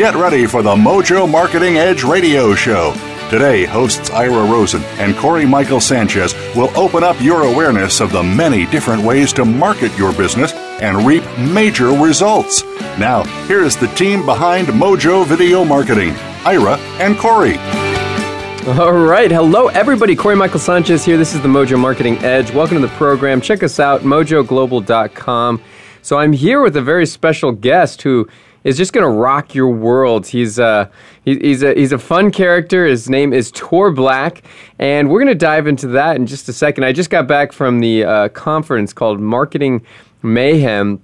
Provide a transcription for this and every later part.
Get ready for the Mojo Marketing Edge radio show. Today, hosts Ira Rosen and Corey Michael Sanchez will open up your awareness of the many different ways to market your business and reap major results. Now, here is the team behind Mojo Video Marketing Ira and Corey. All right. Hello, everybody. Corey Michael Sanchez here. This is the Mojo Marketing Edge. Welcome to the program. Check us out, mojoglobal.com. So, I'm here with a very special guest who is just to rock your world. He's, uh, he, he's, a, he's a fun character. His name is Tor Black, and we're to dive into that in just a second. I just got back from the uh, conference called Marketing Mayhem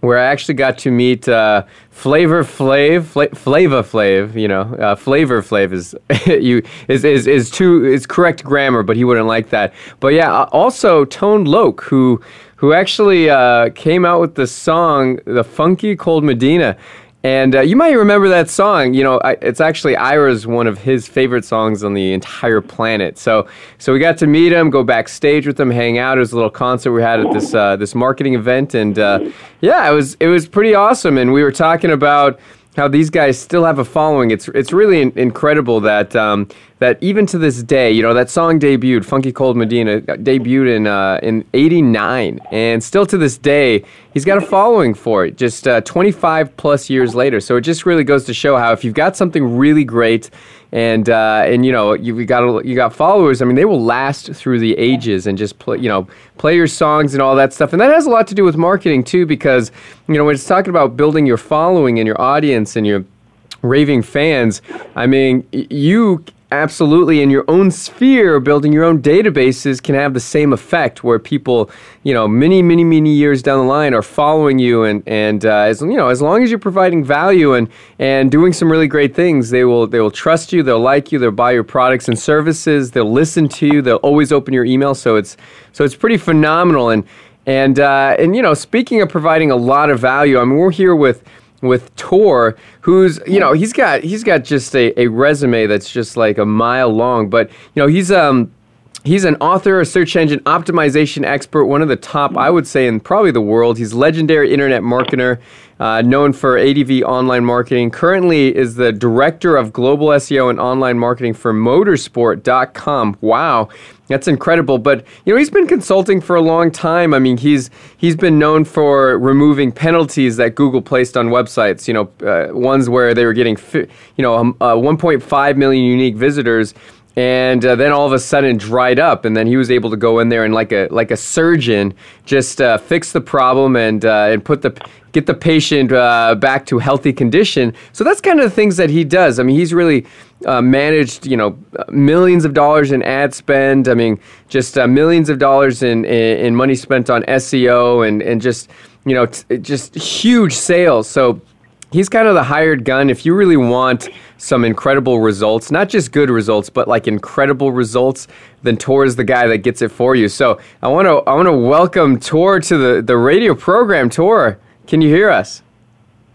where I actually got to meet uh, Flavor Flav, Fla- Flava Flav. You know, uh, Flavor Flav is you is, is is too is correct grammar, but he wouldn't like that. But yeah, uh, also Tone Loc, who who actually uh, came out with the song "The Funky Cold Medina." And uh, you might remember that song. You know, I, it's actually Ira's one of his favorite songs on the entire planet. So, so we got to meet him, go backstage with him, hang out. It was a little concert we had at this uh, this marketing event, and uh, yeah, it was it was pretty awesome. And we were talking about how these guys still have a following. It's it's really in, incredible that um, that even to this day, you know, that song debuted, "Funky Cold Medina," debuted in uh, in '89, and still to this day, he's got a following for it. Just uh, 25 plus years later, so it just really goes to show how if you've got something really great and uh, and you know you got you got followers. I mean, they will last through the ages and just play you know play your songs and all that stuff. And that has a lot to do with marketing too, because you know when it's talking about building your following and your audience and your raving fans. I mean, you absolutely in your own sphere building your own databases can have the same effect where people you know many many many years down the line are following you and and uh, as you know as long as you're providing value and and doing some really great things they will they will trust you they'll like you they'll buy your products and services they'll listen to you they'll always open your email so it's so it's pretty phenomenal. And and uh, and you know speaking of providing a lot of value i mean we're here with with Tor, who's you know he's got he's got just a, a resume that's just like a mile long, but you know he's um He's an author, a search engine optimization expert, one of the top, I would say, in probably the world. He's legendary internet marketer, uh, known for ADV online marketing. Currently is the director of global SEO and online marketing for motorsport.com. Wow. That's incredible, but you know he's been consulting for a long time. I mean, he's he's been known for removing penalties that Google placed on websites. You know, uh, ones where they were getting, you know, um, uh, 1.5 million unique visitors and uh, then all of a sudden dried up and then he was able to go in there and like a like a surgeon just uh, fix the problem and uh, and put the get the patient uh, back to healthy condition. So that's kind of the things that he does. I mean he's really uh, managed you know millions of dollars in ad spend. I mean just uh, millions of dollars in, in, in money spent on seo and and just you know t- just huge sales. So he's kind of the hired gun. If you really want some incredible results not just good results but like incredible results then tor is the guy that gets it for you. So i want to i want to welcome tor to the the radio program. Tor can you hear us?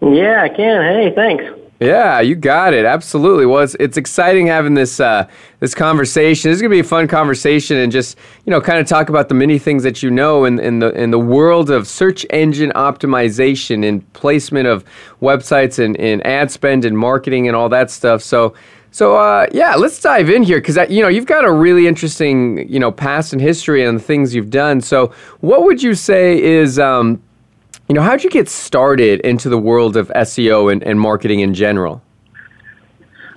Yeah i can. Hey thanks yeah, you got it. Absolutely. Well, it's, it's exciting having this uh, this conversation. This is gonna be a fun conversation, and just you know, kind of talk about the many things that you know in, in the in the world of search engine optimization and placement of websites and, and ad spend and marketing and all that stuff. So. So uh, yeah, let's dive in here because you know you've got a really interesting you know past and history and things you've done. So what would you say is um, you know, how'd you get started into the world of SEO and, and marketing in general?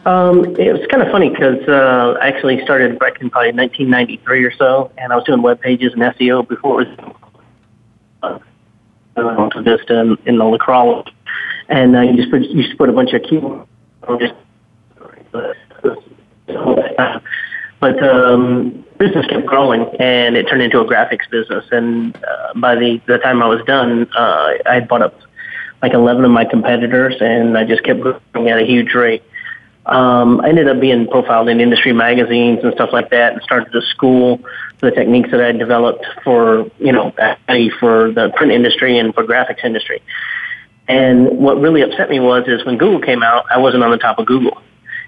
Um, it was kind of funny because uh, I actually started back in probably 1993 or so, and I was doing web pages and SEO before it was uh, Vista in, in the LaCroix. And uh, you just put, you just put a bunch of keywords, But um, business kept growing, and it turned into a graphics business. And uh, by the the time I was done, uh, I had bought up like 11 of my competitors, and I just kept growing at a huge rate. Um, I ended up being profiled in industry magazines and stuff like that, and started a school the techniques that I developed for you know for the print industry and for graphics industry. And what really upset me was is when Google came out, I wasn't on the top of Google.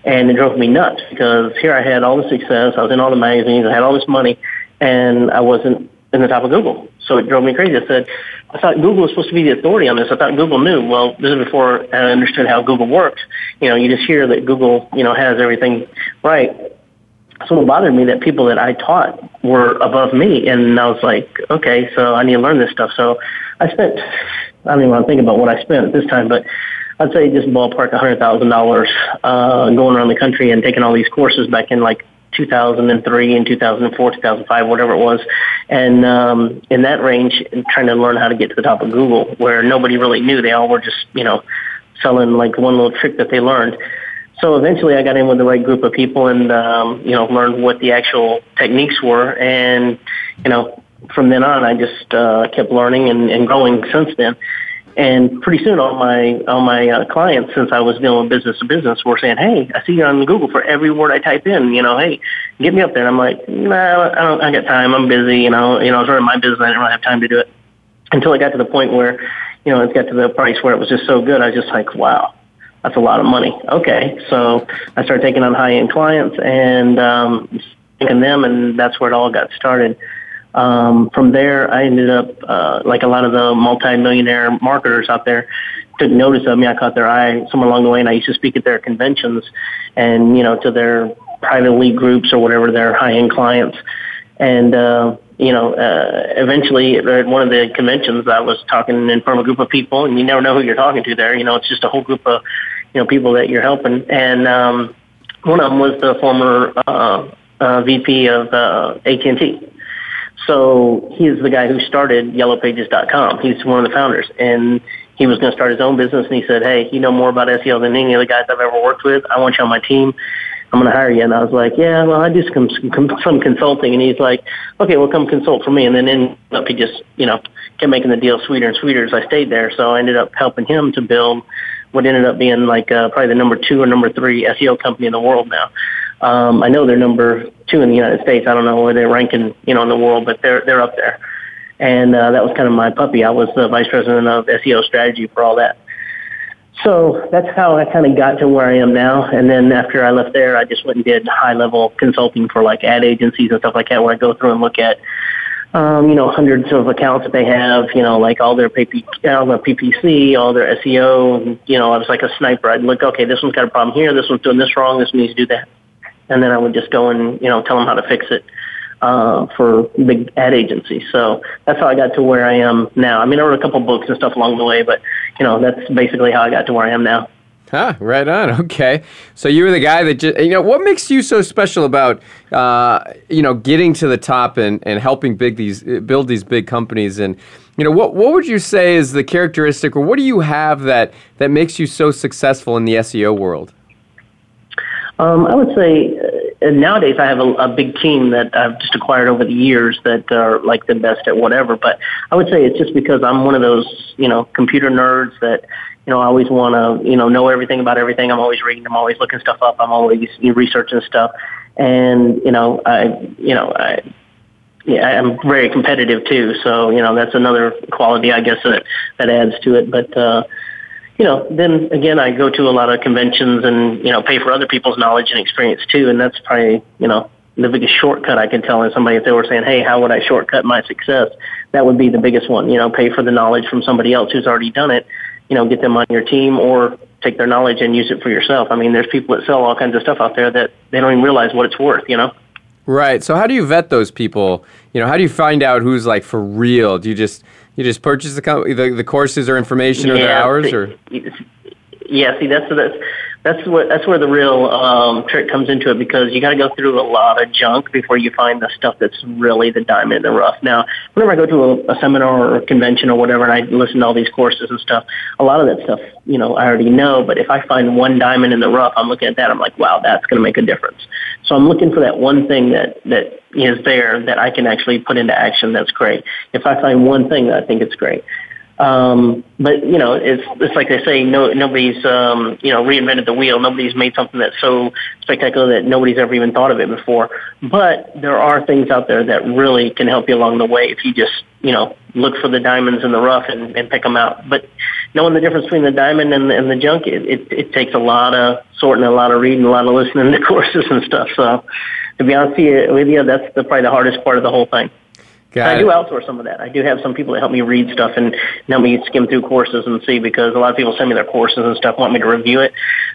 And it drove me nuts because here I had all the success, I was in all the magazines, I had all this money, and I wasn't in the top of Google. So it drove me crazy. I said, I thought Google was supposed to be the authority on this. I thought Google knew. Well, this is before I understood how Google works. You know, you just hear that Google, you know, has everything right. So it bothered me that people that I taught were above me. And I was like, okay, so I need to learn this stuff. So I spent, I don't even want to think about what I spent at this time, but I'd say just ballpark $100,000 uh, going around the country and taking all these courses back in like 2003 and 2004, 2005, whatever it was. And um, in that range, trying to learn how to get to the top of Google where nobody really knew. They all were just, you know, selling like one little trick that they learned. So eventually I got in with the right group of people and, um, you know, learned what the actual techniques were. And, you know, from then on, I just uh, kept learning and, and growing since then. And pretty soon, all my all my uh, clients, since I was dealing with business to business, were saying, "Hey, I see you on Google for every word I type in. You know, hey, get me up there." And I'm like, "Nah, I don't. I got time. I'm busy. You know, you know, I was running my business. I didn't really have time to do it." Until I got to the point where, you know, it got to the price where it was just so good. I was just like, "Wow, that's a lot of money." Okay, so I started taking on high end clients and um, taking them, and that's where it all got started. Um, from there, I ended up, uh, like a lot of the multi-millionaire marketers out there, took notice of me. I caught their eye somewhere along the way, and I used to speak at their conventions and, you know, to their private league groups or whatever, their high-end clients. And, uh, you know, uh, eventually at one of the conventions, I was talking in front of a group of people, and you never know who you're talking to there. You know, it's just a whole group of, you know, people that you're helping. And um, one of them was the former uh, uh, VP of uh, AT&T so he is the guy who started yellowpages.com. He's one of the founders and he was going to start his own business and he said, Hey, you know more about SEO than any of the guys I've ever worked with. I want you on my team. I'm going to hire you. And I was like, yeah, well, I do some, some consulting. And he's like, okay, well, come consult for me. And then end up, he just, you know, kept making the deal sweeter and sweeter as I stayed there. So I ended up helping him to build what ended up being like uh, probably the number two or number three SEO company in the world now. Um, I know they're number two in the United States. I don't know where they're ranking, you know, in the world, but they're they're up there. And uh, that was kind of my puppy. I was the vice president of SEO strategy for all that. So that's how I kind of got to where I am now. And then after I left there, I just went and did high level consulting for like ad agencies and stuff like that, where I go through and look at, um, you know, hundreds of accounts that they have, you know, like all their PP, all their PPC, all their SEO. And, you know, I was like a sniper. I'd look, okay, this one's got a problem here. This one's doing this wrong. This one needs to do that and then I would just go and you know tell them how to fix it uh, for big ad agencies. So that's how I got to where I am now. I mean, I wrote a couple books and stuff along the way, but you know that's basically how I got to where I am now. Huh, right on. Okay. So you were the guy that just, you know, what makes you so special about, uh, you know, getting to the top and, and helping big these, build these big companies? And, you know, what, what would you say is the characteristic or what do you have that, that makes you so successful in the SEO world? Um, I would say uh, nowadays I have a, a big team that I've just acquired over the years that are like the best at whatever. But I would say it's just because I'm one of those, you know, computer nerds that, you know, I always want to, you know, know everything about everything. I'm always reading. I'm always looking stuff up. I'm always researching stuff. And, you know, I, you know, I, yeah, I'm very competitive too. So, you know, that's another quality, I guess, that, that adds to it. But, uh, you know, then again, I go to a lot of conventions and, you know, pay for other people's knowledge and experience too. And that's probably, you know, the biggest shortcut I can tell somebody if they were saying, hey, how would I shortcut my success? That would be the biggest one, you know, pay for the knowledge from somebody else who's already done it, you know, get them on your team or take their knowledge and use it for yourself. I mean, there's people that sell all kinds of stuff out there that they don't even realize what it's worth, you know? Right. So how do you vet those people? You know, how do you find out who's like for real? Do you just you just purchase the the, the courses or information or yeah, the hours or? Yeah, see, that's that's that's what that's where the real um, trick comes into it because you got to go through a lot of junk before you find the stuff that's really the diamond in the rough. Now, whenever I go to a, a seminar or a convention or whatever, and I listen to all these courses and stuff, a lot of that stuff, you know, I already know. But if I find one diamond in the rough, I'm looking at that. I'm like, wow, that's going to make a difference. So I'm looking for that one thing that that is there that I can actually put into action. That's great. If I find one thing that I think it's great. Um, but you know, it's it's like they say, no nobody's um, you know reinvented the wheel. Nobody's made something that's so spectacular that nobody's ever even thought of it before. But there are things out there that really can help you along the way if you just you know look for the diamonds in the rough and, and pick them out. But knowing the difference between the diamond and the, and the junk, it, it it takes a lot of sorting, a lot of reading, a lot of listening to courses and stuff. So to be honest with you, that's the, probably the hardest part of the whole thing. I do outsource some of that. I do have some people that help me read stuff and help me skim through courses and see because a lot of people send me their courses and stuff, want me to review it.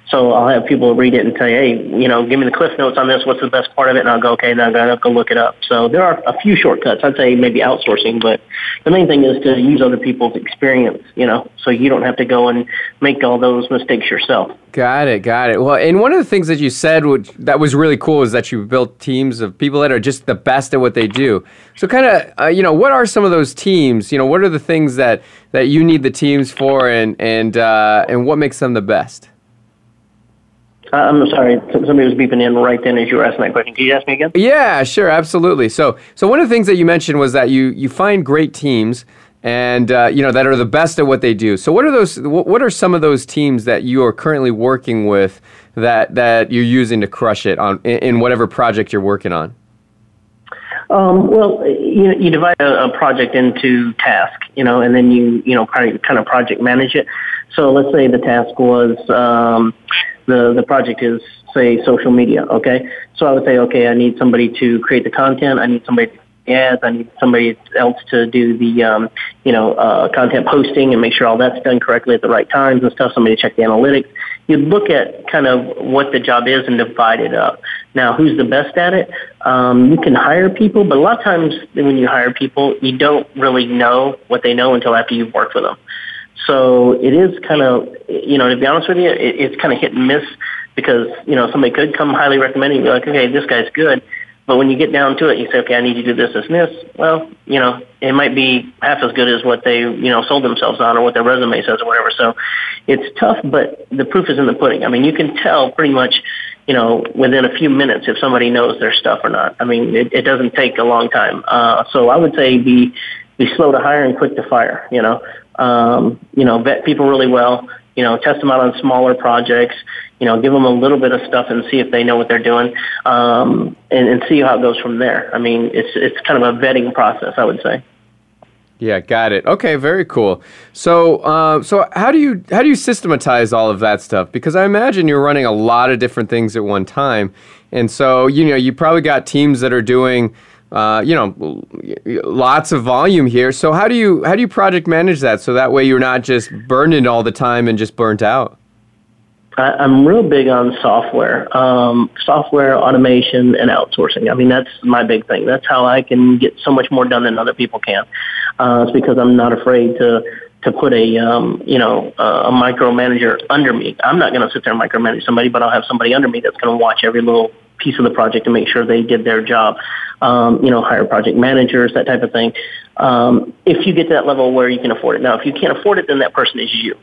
So I'll have people read it and say, hey, you know, give me the cliff notes on this. What's the best part of it? And I'll go, okay, now I'm going to go look it up. So there are a few shortcuts. I'd say maybe outsourcing, but the main thing is to use other people's experience, you know, so you don't have to go and make all those mistakes yourself. Got it, got it. Well, and one of the things that you said which, that was really cool is that you built teams of people that are just the best at what they do. So, kind of, uh, you know, what are some of those teams? You know, what are the things that, that you need the teams for, and and uh, and what makes them the best? Uh, I'm sorry, somebody was beeping in right then as you were asking that question. Can you ask me again? Yeah, sure, absolutely. So, so one of the things that you mentioned was that you you find great teams and uh, you know that are the best at what they do. So, what are those? What are some of those teams that you are currently working with that that you're using to crush it on in, whatever project you're working on? Um, well, you, you divide a, a, project into tasks, you know, and then you you know kind of, kind of project manage it. So let's say the task was um, the the project is say social media. Okay, so I would say, okay, I need somebody to create the content. I need somebody to ads. I need somebody else to do the, um, you know, uh, content posting and make sure all that's done correctly at the right times and stuff. Somebody to check the analytics. You look at kind of what the job is and divide it up. Now, who's the best at it? Um, you can hire people, but a lot of times when you hire people, you don't really know what they know until after you've worked with them. So it is kind of, you know, to be honest with you, it, it's kind of hit and miss because, you know, somebody could come highly recommending, be like, okay, this guy's good. But when you get down to it, you say, okay, I need to do this, this, and this. Well, you know, it might be half as good as what they, you know, sold themselves on or what their resume says or whatever. So it's tough, but the proof is in the pudding. I mean, you can tell pretty much, you know, within a few minutes if somebody knows their stuff or not. I mean, it, it doesn't take a long time. Uh, so I would say be, be slow to hire and quick to fire, you know. Um, you know, vet people really well, you know, test them out on smaller projects, you know, give them a little bit of stuff and see if they know what they're doing, um, and, and see how it goes from there. I mean, it's it's kind of a vetting process, I would say. Yeah, got it. Okay, very cool. So, uh, so how do you how do you systematize all of that stuff? Because I imagine you're running a lot of different things at one time, and so you know you probably got teams that are doing. Uh, you know, lots of volume here. So how do you how do you project manage that so that way you're not just burning all the time and just burnt out? I, am real big on software, um, software automation and outsourcing. I mean, that's my big thing. That's how I can get so much more done than other people can. Uh, it's because I'm not afraid to to put a um, you know a micromanager under me. I'm not going to sit there and micromanage somebody, but I'll have somebody under me that's going to watch every little piece of the project to make sure they did their job. Um, you know, hire project managers, that type of thing. Um, if you get to that level where you can afford it. Now, if you can't afford it, then that person is you.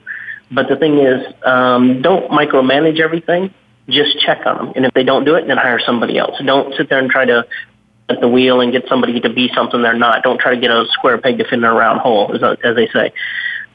But the thing is, um, don't micromanage everything. Just check on them. And if they don't do it, then hire somebody else. Don't sit there and try to at the wheel and get somebody to be something they're not. Don't try to get a square peg to fit in a round hole, as, as they say.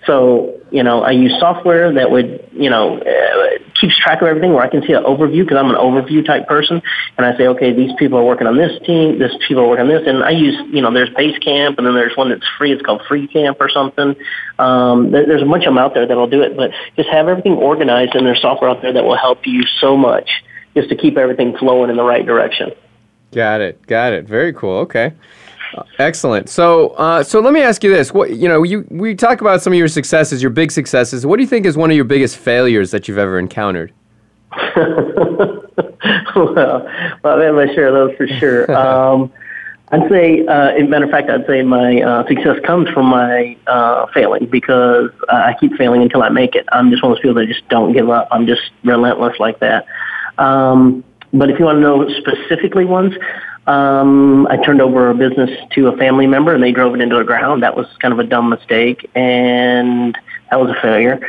So, you know, I use software that would, you know, uh, keeps track of everything where I can see an overview because I'm an overview type person. And I say, okay, these people are working on this team, this people are working on this. And I use, you know, there's Basecamp and then there's one that's free. It's called FreeCamp or something. Um, there's a bunch of them out there that'll do it, but just have everything organized and there's software out there that will help you so much just to keep everything flowing in the right direction. Got it. Got it. Very cool. Okay. Excellent. So, uh, so let me ask you this: What you know, you we talk about some of your successes, your big successes. What do you think is one of your biggest failures that you've ever encountered? well, well, I have my share of those for sure. Um, I'd say, uh, as a matter of fact, I'd say my uh, success comes from my uh, failing because I keep failing until I make it. I'm just one of those people that just don't give up. I'm just relentless like that. Um, but if you want to know specifically ones, um, I turned over a business to a family member and they drove it into the ground. That was kind of a dumb mistake and that was a failure.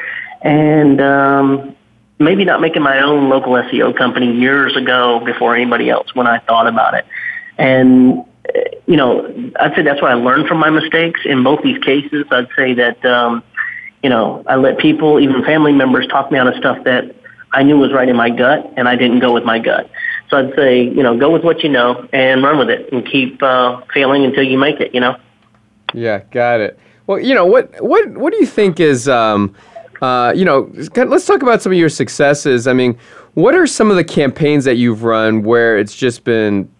And um, maybe not making my own local SEO company years ago before anybody else when I thought about it. And you know, I'd say that's what I learned from my mistakes. In both these cases, I'd say that, um, you know, I let people, even family members, talk me out of stuff that I knew was right in my gut, and I didn't go with my gut. So I'd say, you know, go with what you know and run with it, and keep uh, failing until you make it. You know. Yeah, got it. Well, you know, what what what do you think is, um, uh, you know, let's talk about some of your successes. I mean, what are some of the campaigns that you've run where it's just been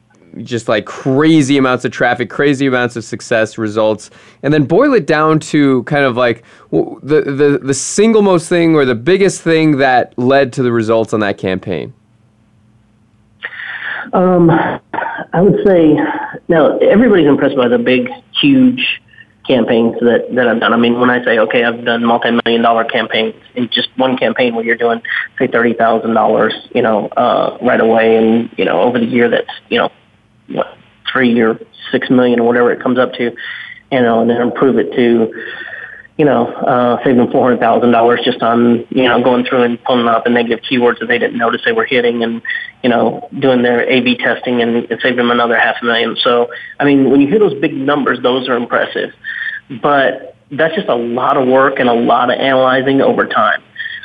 just like crazy amounts of traffic, crazy amounts of success results, and then boil it down to kind of like the the the single most thing or the biggest thing that led to the results on that campaign. Um, I would say now everybody's impressed by the big, huge campaigns that that I've done. I mean, when I say okay, I've done multi-million dollar campaigns in just one campaign where you're doing say thirty thousand dollars, you know, uh, right away, and you know, over the year that's you know what three or six million or whatever it comes up to, you know, and then improve it to, you know, uh, save them four hundred thousand dollars just on you know going through and pulling out the negative keywords that they didn't notice they were hitting, and you know doing their A/B testing and it saved them another half a million. So I mean, when you hear those big numbers, those are impressive, but that's just a lot of work and a lot of analyzing over time.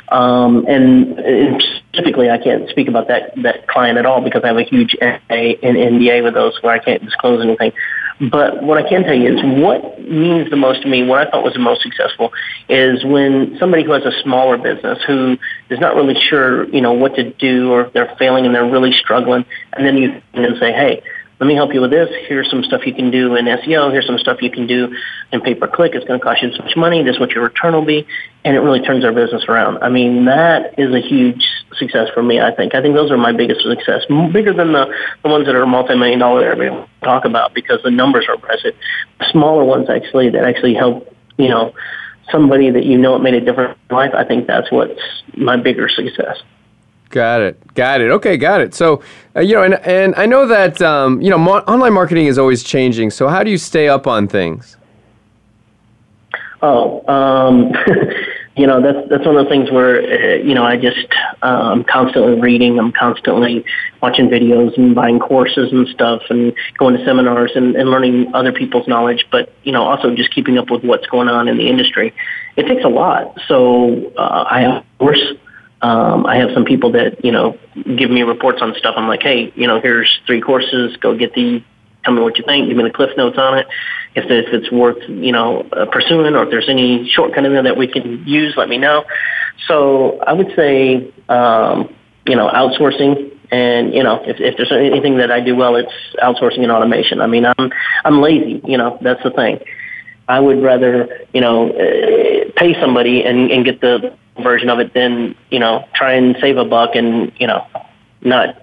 Um, and, and specifically, I can't speak about that that client at all because I have a huge NA and NDA with those where I can't disclose anything. But what I can tell you is what means the most to me, what I thought was the most successful, is when somebody who has a smaller business who is not really sure, you know, what to do or if they're failing and they're really struggling, and then you can say, hey, let me help you with this. Here's some stuff you can do in SEO. Here's some stuff you can do in pay per click. It's going to cost you this much money. This is what your return will be. And it really turns our business around. I mean, that is a huge success for me, I think. I think those are my biggest success, bigger than the, the ones that are multi-million dollar everybody talk about because the numbers are impressive. Smaller ones actually that actually help, you know, somebody that you know it made a difference in life, I think that's what's my bigger success. Got it. Got it. Okay, got it. So, uh, you know, and, and I know that, um, you know, mo- online marketing is always changing. So, how do you stay up on things? Oh, um, you know, that's, that's one of the things where, uh, you know, I just, uh, I'm constantly reading, I'm constantly watching videos and buying courses and stuff and going to seminars and, and learning other people's knowledge, but, you know, also just keeping up with what's going on in the industry. It takes a lot. So, uh, I, of course, um, I have some people that you know give me reports on stuff. I'm like, hey, you know, here's three courses. Go get the. Tell me what you think. Give me the cliff notes on it. If, if it's worth you know uh, pursuing, or if there's any shortcut in there that we can use, let me know. So I would say um, you know outsourcing and you know if, if there's anything that I do well, it's outsourcing and automation. I mean, I'm I'm lazy. You know, that's the thing. I would rather you know uh, pay somebody and, and get the version of it than you know try and save a buck and you know not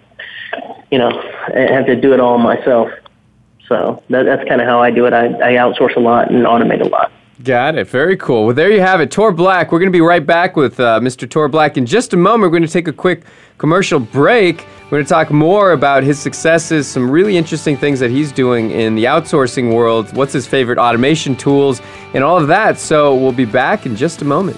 you know have to do it all myself. So that, that's kind of how I do it. I, I outsource a lot and automate a lot. Got it. Very cool. Well, there you have it. Tor Black. We're going to be right back with uh, Mr. Tor Black in just a moment. We're going to take a quick commercial break. We're going to talk more about his successes, some really interesting things that he's doing in the outsourcing world, what's his favorite automation tools, and all of that. So we'll be back in just a moment.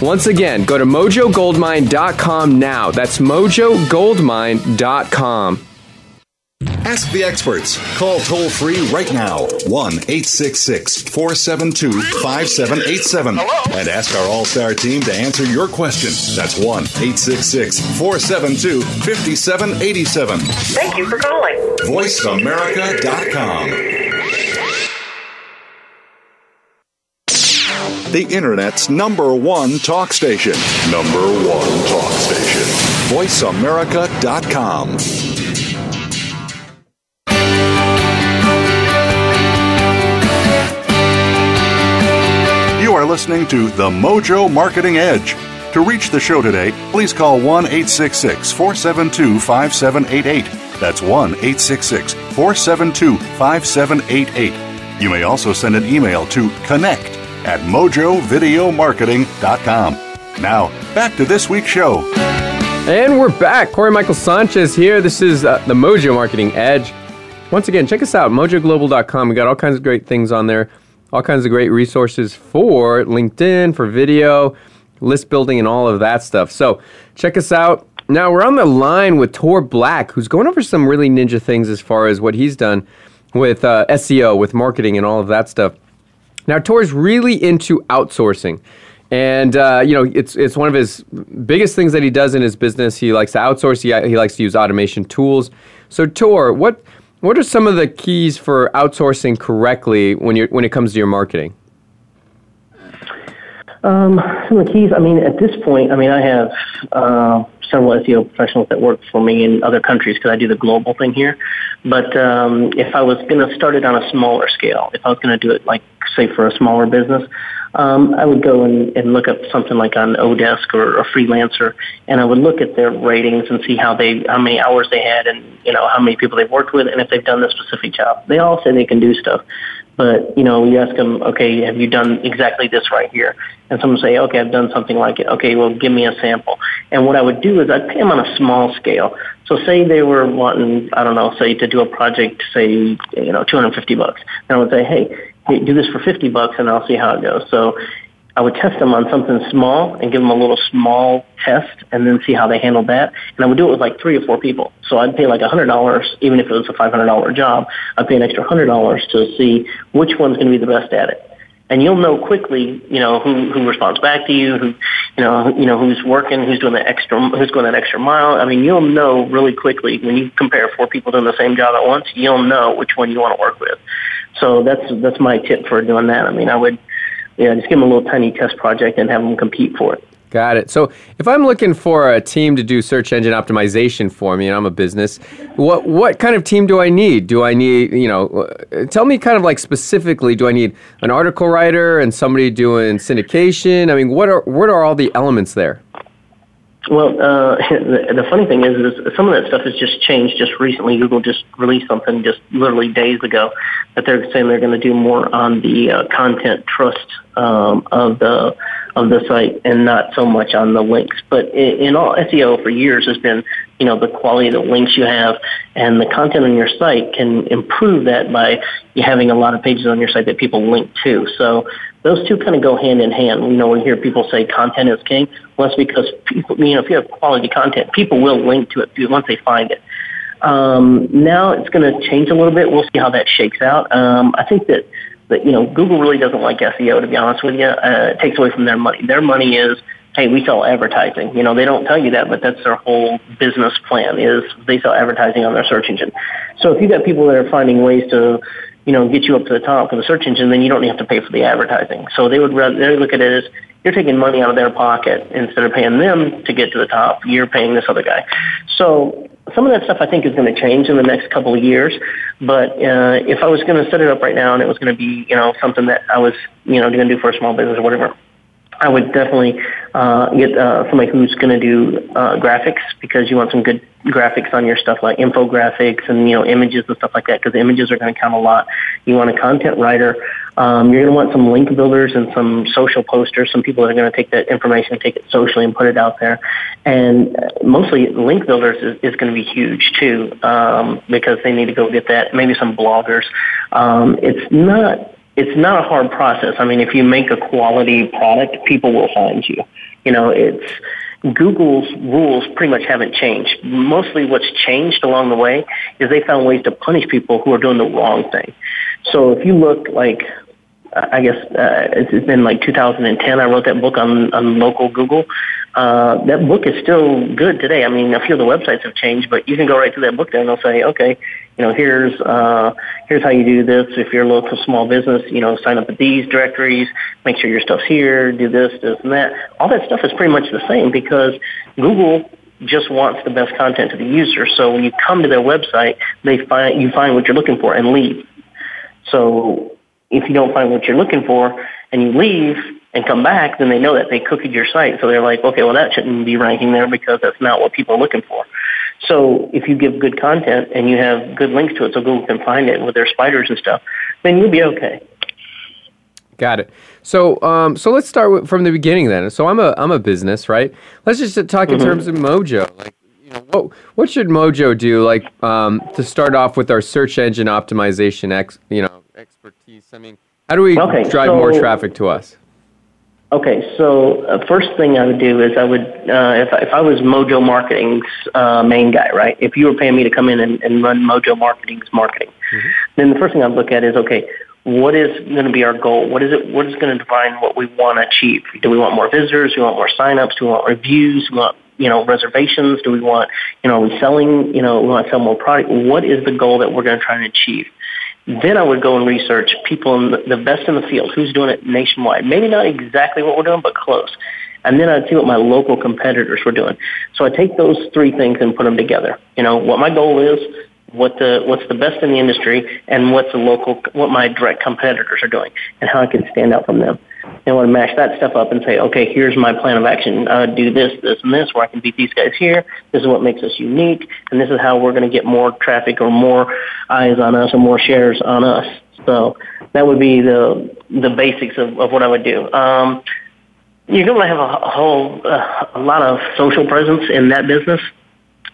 Once again, go to mojogoldmine.com now. That's mojogoldmine.com. Ask the experts. Call toll free right now 1 866 472 5787 and ask our All Star team to answer your question. That's 1 866 472 5787. Thank you for calling. VoiceAmerica.com. The Internet's number one talk station. Number one talk station. VoiceAmerica.com. You are listening to The Mojo Marketing Edge. To reach the show today, please call 1 866 472 5788. That's 1 866 472 5788. You may also send an email to connect at mojovideomarketing.com. Now, back to this week's show. And we're back. Corey Michael Sanchez here. This is uh, the Mojo Marketing Edge. Once again, check us out, mojoglobal.com. We got all kinds of great things on there, all kinds of great resources for LinkedIn, for video, list building, and all of that stuff. So check us out. Now we're on the line with Tor Black, who's going over some really ninja things as far as what he's done with uh, SEO, with marketing, and all of that stuff. Now Tor's really into outsourcing. And uh, you know, it's it's one of his biggest things that he does in his business. He likes to outsource. He, he likes to use automation tools. So, Tor, what what are some of the keys for outsourcing correctly when you when it comes to your marketing? Um, some of the keys. I mean, at this point, I mean, I have uh, several SEO professionals that work for me in other countries because I do the global thing here. But um, if I was going to start it on a smaller scale, if I was going to do it like say for a smaller business, um, I would go and, and look up something like on Odesk or a freelancer, and I would look at their ratings and see how they, how many hours they had, and you know how many people they've worked with, and if they've done the specific job. They all say they can do stuff, but you know, you ask them, okay, have you done exactly this right here? And someone say, okay, I've done something like it. Okay, well, give me a sample. And what I would do is I'd pay them on a small scale. So say they were wanting, I don't know, say to do a project, say, you know, 250 bucks. And I would say, hey, do this for 50 bucks and I'll see how it goes. So I would test them on something small and give them a little small test and then see how they handled that. And I would do it with like three or four people. So I'd pay like a $100, even if it was a $500 job, I'd pay an extra $100 to see which one's going to be the best at it. And you'll know quickly, you know, who, who responds back to you, who, you know, you know, who's working, who's doing the extra, who's going that extra mile. I mean, you'll know really quickly when you compare four people doing the same job at once, you'll know which one you want to work with. So that's that's my tip for doing that. I mean, I would yeah, just give them a little tiny test project and have them compete for it. Got it. So if I'm looking for a team to do search engine optimization for me, and I'm a business, what what kind of team do I need? Do I need, you know, uh, tell me kind of like specifically, do I need an article writer and somebody doing syndication? I mean, what are what are all the elements there? Well, uh, the, the funny thing is, is some of that stuff has just changed just recently. Google just released something just literally days ago that they're saying they're going to do more on the uh, content trust um, of the of the site and not so much on the links. But in, in all SEO for years has been, you know, the quality of the links you have and the content on your site can improve that by having a lot of pages on your site that people link to. So those two kind of go hand in hand. You know, we hear people say content is king. Well, that's because people, you know, if you have quality content, people will link to it once they find it. Um, now it's going to change a little bit. We'll see how that shakes out. Um, I think that that you know Google really doesn't like SEO to be honest with you. Uh, it takes away from their money. Their money is hey, we sell advertising. You know, they don't tell you that, but that's their whole business plan is they sell advertising on their search engine. So if you got people that are finding ways to, you know, get you up to the top of the search engine, then you don't have to pay for the advertising. So they would rather they look at it as you're taking money out of their pocket instead of paying them to get to the top. You're paying this other guy. So some of that stuff I think is going to change in the next couple of years. But uh, if I was going to set it up right now and it was going to be, you know, something that I was, you know, going to do for a small business or whatever, I would definitely uh, get uh, somebody who's going to do uh, graphics because you want some good graphics on your stuff like infographics and you know images and stuff like that because images are going to count a lot. You want a content writer. Um, you're going to want some link builders and some social posters. Some people that are going to take that information and take it socially and put it out there. And uh, mostly link builders is, is going to be huge too um, because they need to go get that. Maybe some bloggers. Um, it's not it's not a hard process. I mean, if you make a quality product, people will find you. You know, it's Google's rules pretty much haven't changed. Mostly what's changed along the way is they found ways to punish people who are doing the wrong thing. So if you look like, I guess uh, it's been like 2010, I wrote that book on, on local Google. Uh, that book is still good today. I mean, a few of the websites have changed, but you can go right to that book there and they'll say, okay, you know, here's uh, here's how you do this. If you're a local small business, you know, sign up at these directories, make sure your stuff's here, do this, this, and that. All that stuff is pretty much the same because Google just wants the best content to the user. So when you come to their website, they find you find what you're looking for and leave. So if you don't find what you're looking for and you leave and come back, then they know that they cookied your site. So they're like, okay, well that shouldn't be ranking there because that's not what people are looking for. So if you give good content and you have good links to it so Google can find it with their spiders and stuff, then you'll be okay. Got it. So, um, so let's start with, from the beginning then. So I'm a I'm a business, right? Let's just talk in mm-hmm. terms of Mojo. Like, you know, what what should Mojo do? Like, um, to start off with our search engine optimization, ex, you know, expertise. I mean, how do we okay, drive so, more traffic to us? Okay, so uh, first thing I would do is I would, uh, if, if I was Mojo Marketing's uh, main guy, right? If you were paying me to come in and, and run Mojo Marketing's marketing, mm-hmm. then the first thing I'd look at is, okay, what is going to be our goal? What is it? What is going to define what we want to achieve? Do we want more visitors? Do we want more signups? Do we want reviews? Do we want you know reservations? Do we want you know are we selling? You know we want to sell more product. What is the goal that we're going to try and achieve? Then I would go and research people in the, best in the field, who's doing it nationwide. Maybe not exactly what we're doing, but close. And then I'd see what my local competitors were doing. So I take those three things and put them together. You know, what my goal is, what the what's the best in the industry, and what's the local what my direct competitors are doing, and how I can stand out from them. And to mash that stuff up and say, okay, here's my plan of action. Uh, do this, this, and this, where I can beat these guys here. This is what makes us unique, and this is how we're going to get more traffic or more eyes on us or more shares on us. So that would be the the basics of, of what I would do. Um, you're going to have a, whole uh, a lot of social presence in that business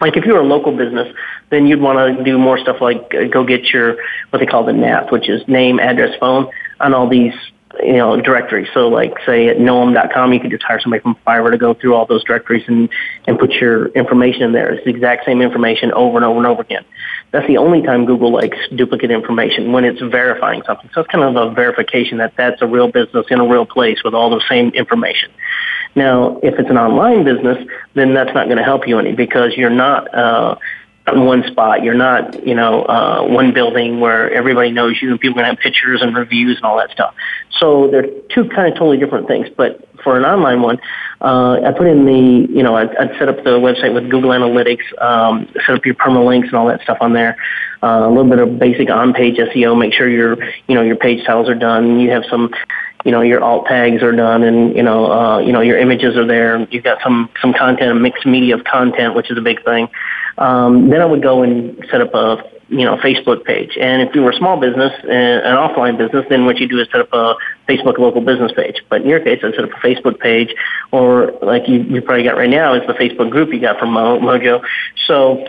like if you're a local business, then you'd want to do more stuff like uh, go get your what they call the NAP, which is name, address, phone, on all these you know directory. So like say at knowem.com, you could just hire somebody from Fiverr to go through all those directories and and put your information in there. It's the exact same information over and over and over again. That's the only time Google likes duplicate information when it's verifying something. So it's kind of a verification that that's a real business in a real place with all the same information. Now, if it's an online business, then that's not going to help you any because you're not uh, one spot. You're not, you know, uh, one building where everybody knows you and people are going to have pictures and reviews and all that stuff. So they're two kind of totally different things. But for an online one, uh, I put in the, you know, I'd, I'd set up the website with Google Analytics, um, set up your permalinks and all that stuff on there. Uh, a little bit of basic on-page SEO. Make sure your, you know, your page titles are done. You have some, you know, your alt tags are done, and you know, uh, you know, your images are there. You've got some some content, a mixed media of content, which is a big thing. Um, then I would go and set up a you know Facebook page. And if you were a small business, uh, an offline business, then what you do is set up a Facebook local business page. But in your case, I set up a Facebook page, or like you you probably got right now is the Facebook group you got from Mo- Mojo. So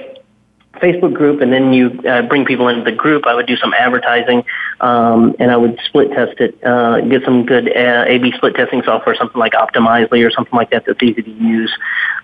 Facebook group, and then you uh, bring people into the group. I would do some advertising, um, and I would split test it, uh, get some good uh, A/B split testing software, something like Optimizely or something like that that's easy to use.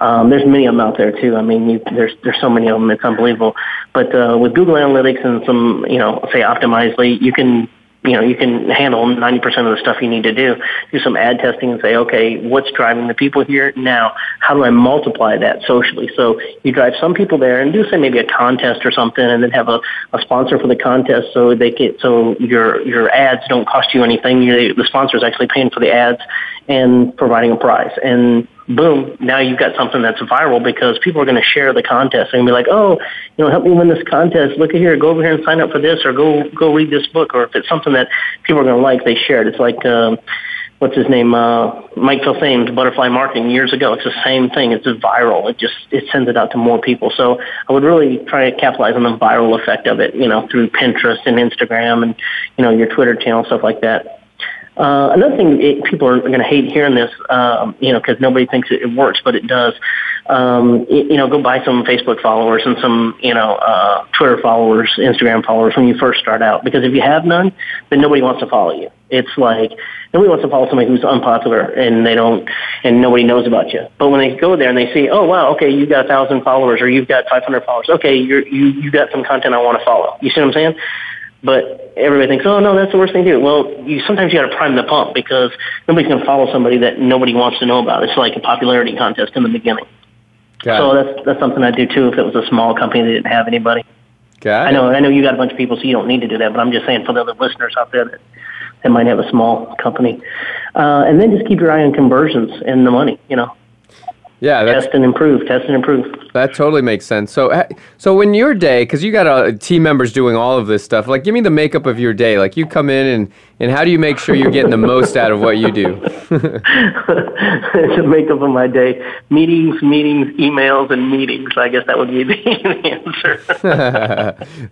Um, there's many of them out there too. I mean, you, there's there's so many of them, it's unbelievable. But uh, with Google Analytics and some, you know, say Optimizely, you can you know, you can handle 90% of the stuff you need to do. Do some ad testing and say, okay, what's driving the people here now? How do I multiply that socially? So you drive some people there and do say maybe a contest or something and then have a, a sponsor for the contest so they get, so your, your ads don't cost you anything. You, the sponsor is actually paying for the ads and providing a prize. And boom, now you've got something that's viral because people are going to share the contest and be like, oh, you know, help me win this contest. Look at here, go over here and sign up for this, or go go read this book. Or if it's something that people are going to like, they share it. It's like. Um, what's his name, uh, Mike Filsaime's Butterfly Marketing years ago. It's the same thing. It's viral. It just it sends it out to more people. So I would really try to capitalize on the viral effect of it, you know, through Pinterest and Instagram and you know your Twitter channel stuff like that. Uh, another thing, it, people are going to hate hearing this, um, you know, because nobody thinks it, it works, but it does. Um, you, you know, go buy some Facebook followers and some, you know, uh, Twitter followers, Instagram followers when you first start out. Because if you have none, then nobody wants to follow you. It's like nobody wants to follow somebody who's unpopular and they don't, and nobody knows about you. But when they go there and they see, oh wow, okay, you've got a thousand followers or you've got 500 followers, okay, you're, you you got some content I want to follow. You see what I'm saying? But everybody thinks, oh no, that's the worst thing to do. Well, you sometimes you got to prime the pump because nobody's going to follow somebody that nobody wants to know about. It's like a popularity contest in the beginning. Got so it. that's that's something I do too. If it was a small company that didn't have anybody. Got I know I know you got a bunch of people, so you don't need to do that. But I'm just saying for the other listeners out there that that might have a small company, uh, and then just keep your eye on conversions and the money. You know. Yeah, test and improve, test and improve. That totally makes sense. So, so in your day, because you got uh, team members doing all of this stuff, like give me the makeup of your day. Like you come in and and how do you make sure you're getting the most out of what you do? the makeup of my day: meetings, meetings, emails, and meetings. I guess that would be the answer.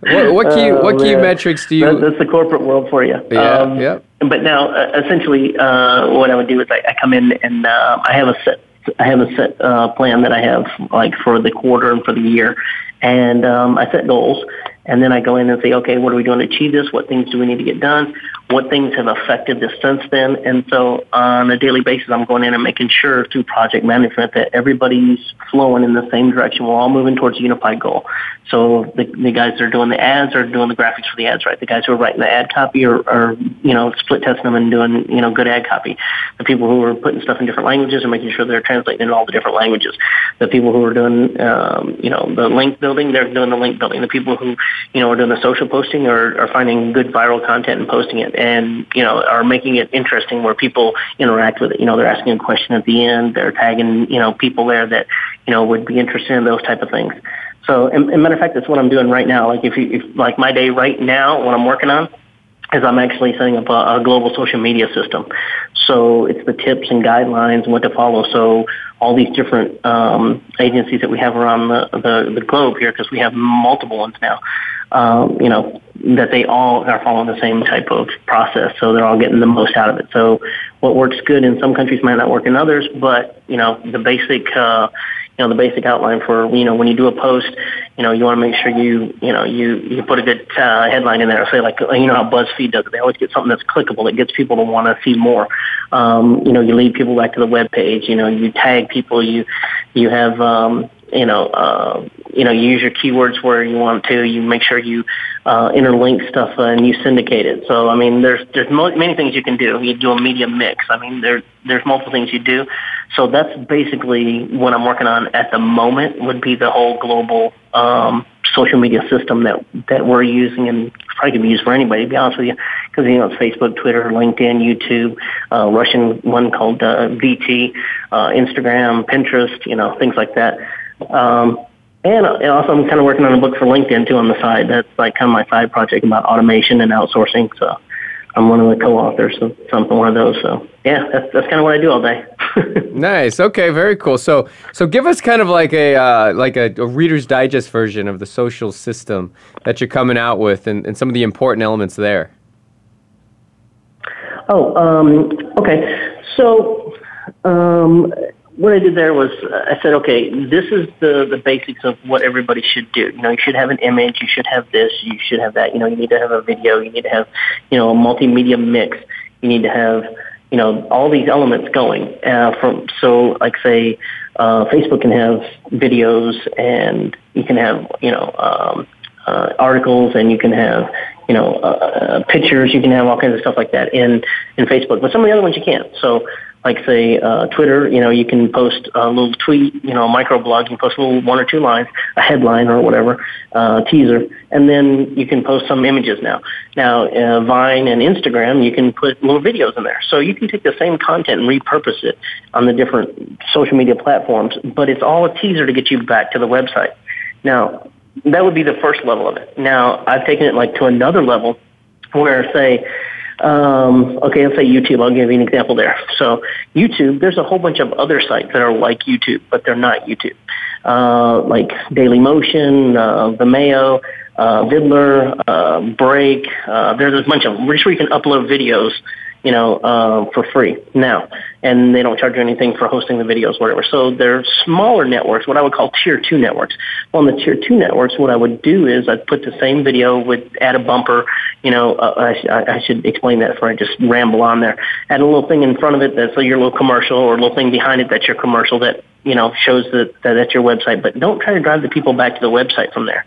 what, what, key what key oh, metrics do you? that's the corporate world for you. Yeah. Um, yeah. But now, uh, essentially, uh, what I would do is I, I come in and uh, I have a set I have a set uh, plan that I have like for the quarter and for the year, and um, I set goals, and then I go in and say, okay, what are we doing to achieve this? What things do we need to get done? What things have affected this since then? And so on a daily basis, I'm going in and making sure through project management that everybody's flowing in the same direction. We're all moving towards a unified goal. So the, the guys that are doing the ads are doing the graphics for the ads, right? The guys who are writing the ad copy are, are you know, split testing them and doing, you know, good ad copy. The people who are putting stuff in different languages are making sure they're translating in all the different languages. The people who are doing, um, you know, the link building, they're doing the link building. The people who, you know, are doing the social posting are, are finding good viral content and posting it and, you know, are making it interesting where people interact with it. You know, they're asking a question at the end. They're tagging, you know, people there that, you know, would be interested in those type of things. So, and, and matter of fact, that's what I'm doing right now. Like if you, if, like my day right now, what I'm working on is I'm actually setting up a, a global social media system. So it's the tips and guidelines and what to follow. So all these different um, agencies that we have around the, the, the globe here, because we have multiple ones now, um, you know, that they all are following the same type of process. So they're all getting the most out of it. So what works good in some countries might not work in others, but, you know, the basic, uh, you know, the basic outline for, you know, when you do a post, you know, you want to make sure you, you know, you, you put a good uh, headline in there. Say like, you know how BuzzFeed does it. They always get something that's clickable that gets people to want to see more. Um, you know, you lead people back to the web page. You know, you tag people. You, you have, um, you know, uh, you know, you use your keywords where you want to. You make sure you uh, interlink stuff uh, and you syndicate it. So, I mean, there's there's mo- many things you can do. You do a media mix. I mean, there there's multiple things you do. So that's basically what I'm working on at the moment. Would be the whole global um, social media system that that we're using and probably can be used for anybody. To be honest with you, because you know it's Facebook, Twitter, LinkedIn, YouTube, uh, Russian one called uh, VT, uh, Instagram, Pinterest, you know, things like that. Um, and, and also, I'm kind of working on a book for LinkedIn too on the side. That's like kind of my side project about automation and outsourcing. So I'm one of the co-authors of something one of those. So yeah, that's that's kind of what I do all day. nice. Okay. Very cool. So so give us kind of like a uh, like a, a, Reader's Digest version of the social system that you're coming out with, and, and some of the important elements there. Oh, um, okay. So um, what I did there was uh, I said, okay, this is the the basics of what everybody should do. You know, you should have an image, you should have this, you should have that. You know, you need to have a video, you need to have, you know, a multimedia mix. You need to have, you know, all these elements going. Uh, from so, like say, uh, Facebook can have videos, and you can have, you know, um, uh, articles, and you can have, you know, uh, uh, pictures. You can have all kinds of stuff like that in in Facebook, but some of the other ones you can't. So like say uh, Twitter, you know, you can post a little tweet, you know, a microblog. You can post a little one or two lines, a headline or whatever, uh, teaser, and then you can post some images now. Now, uh, Vine and Instagram, you can put little videos in there. So you can take the same content and repurpose it on the different social media platforms, but it's all a teaser to get you back to the website. Now, that would be the first level of it. Now, I've taken it like to another level where, say, um, okay, let's say YouTube. I'll give you an example there. So YouTube, there's a whole bunch of other sites that are like YouTube, but they're not YouTube. Uh, like Daily Motion, uh, Vimeo, uh, Viddler, uh, Break. Uh, there's a bunch of them. Just where you can upload videos you know, uh, for free now. And they don't charge you anything for hosting the videos, whatever. So they're smaller networks, what I would call tier two networks. Well, in the tier two networks, what I would do is I'd put the same video, would add a bumper, you know, uh, I, I should explain that before I just ramble on there. Add a little thing in front of it that's your little commercial or a little thing behind it that's your commercial that, you know, shows that, that that's your website. But don't try to drive the people back to the website from there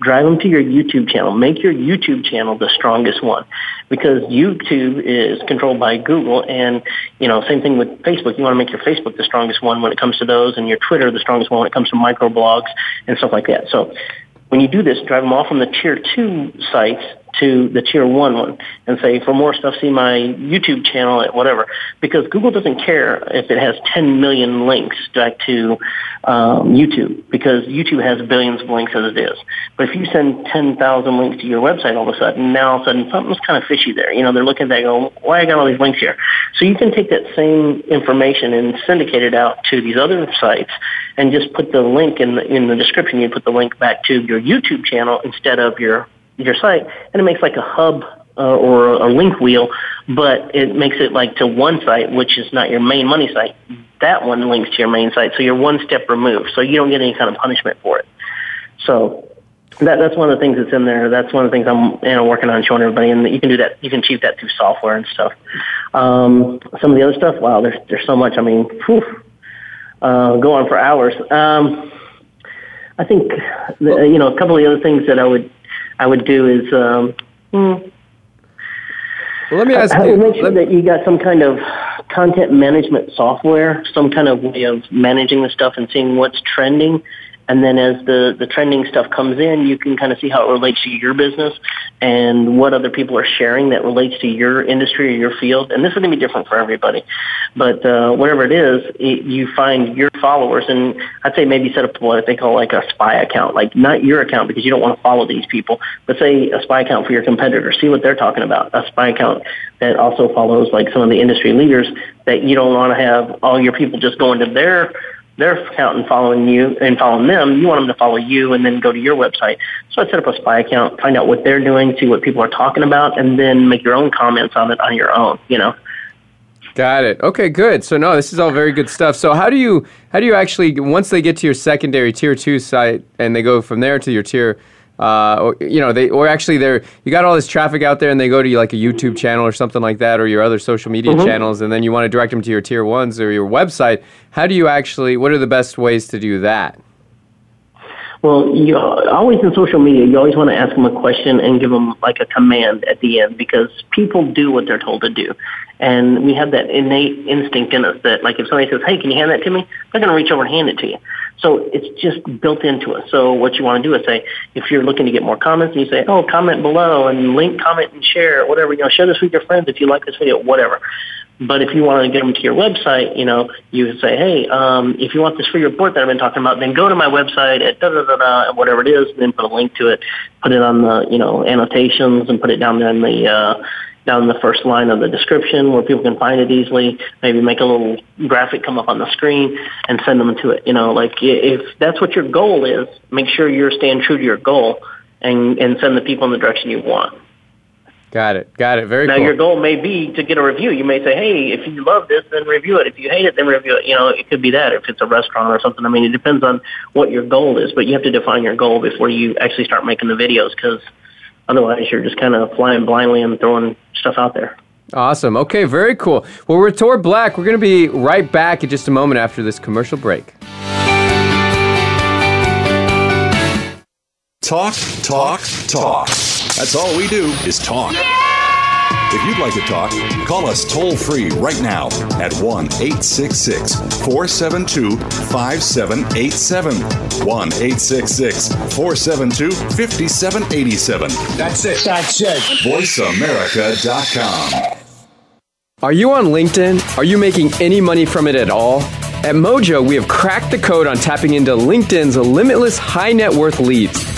drive them to your YouTube channel. Make your YouTube channel the strongest one because YouTube is controlled by Google and, you know, same thing with Facebook. You want to make your Facebook the strongest one when it comes to those and your Twitter the strongest one when it comes to microblogs and stuff like that. So when you do this, drive them off from the tier two sites to the tier one one and say, for more stuff, see my YouTube channel at whatever. Because Google doesn't care if it has 10 million links back to um, YouTube because YouTube has billions of links as it is. But if you send 10,000 links to your website all of a sudden, now all of a sudden something's kind of fishy there. You know, they're looking at that going, why I got all these links here? So you can take that same information and syndicate it out to these other sites and just put the link in the, in the description. You put the link back to your YouTube channel instead of your your site, and it makes like a hub uh, or a link wheel, but it makes it like to one site, which is not your main money site. That one links to your main site, so you're one step removed, so you don't get any kind of punishment for it. So that, that's one of the things that's in there. That's one of the things I'm you know working on showing everybody, and you can do that. You can achieve that through software and stuff. Um, some of the other stuff, wow, there's there's so much. I mean, whew, uh, go on for hours. Um, I think the, you know a couple of the other things that I would I would do is. Um, hmm, well, let me ask I, you. I would make sure that you got some kind of content management software, some kind of way of managing the stuff and seeing what's trending and then as the, the trending stuff comes in, you can kind of see how it relates to your business and what other people are sharing that relates to your industry or your field. And this is going to be different for everybody. But uh, whatever it is, it, you find your followers, and I'd say maybe set up what they call like a spy account, like not your account because you don't want to follow these people, but say a spy account for your competitor. See what they're talking about. A spy account that also follows like some of the industry leaders that you don't want to have all your people just going to their their account and following you and following them, you want them to follow you and then go to your website. So I set up a spy account, find out what they're doing, see what people are talking about, and then make your own comments on it on your own, you know. Got it. Okay, good. So no, this is all very good stuff. So how do you how do you actually once they get to your secondary tier two site and they go from there to your tier uh, or, you know, they or actually they're you got all this traffic out there, and they go to like a YouTube channel or something like that, or your other social media mm-hmm. channels, and then you want to direct them to your tier ones or your website. How do you actually? What are the best ways to do that? Well, you always in social media, you always want to ask them a question and give them like a command at the end because people do what they're told to do. And we have that innate instinct in us that like if somebody says, hey, can you hand that to me? They're going to reach over and hand it to you. So it's just built into us. So what you want to do is say, if you're looking to get more comments, you say, oh, comment below and link, comment, and share, whatever. You know, share this with your friends if you like this video, whatever. But if you want to get them to your website, you know, you can say, hey, um, if you want this free report that I've been talking about, then go to my website at da da da da, whatever it is, and then put a link to it, put it on the, you know, annotations, and put it down there in the uh, down the first line of the description where people can find it easily. Maybe make a little graphic come up on the screen and send them to it. You know, like if that's what your goal is, make sure you're staying true to your goal and and send the people in the direction you want. Got it. Got it. Very now, cool. your goal may be to get a review. You may say, hey, if you love this, then review it. If you hate it, then review it. You know, it could be that if it's a restaurant or something. I mean, it depends on what your goal is, but you have to define your goal before you actually start making the videos because otherwise you're just kind of flying blindly and throwing stuff out there. Awesome. Okay, very cool. Well, we're Tor Black. We're going to be right back in just a moment after this commercial break. Talk, talk, talk. That's all we do is talk. If you'd like to talk, call us toll free right now at 1 866 472 5787. 1 866 472 5787. That's it. That's it. VoiceAmerica.com. Are you on LinkedIn? Are you making any money from it at all? At Mojo, we have cracked the code on tapping into LinkedIn's limitless high net worth leads.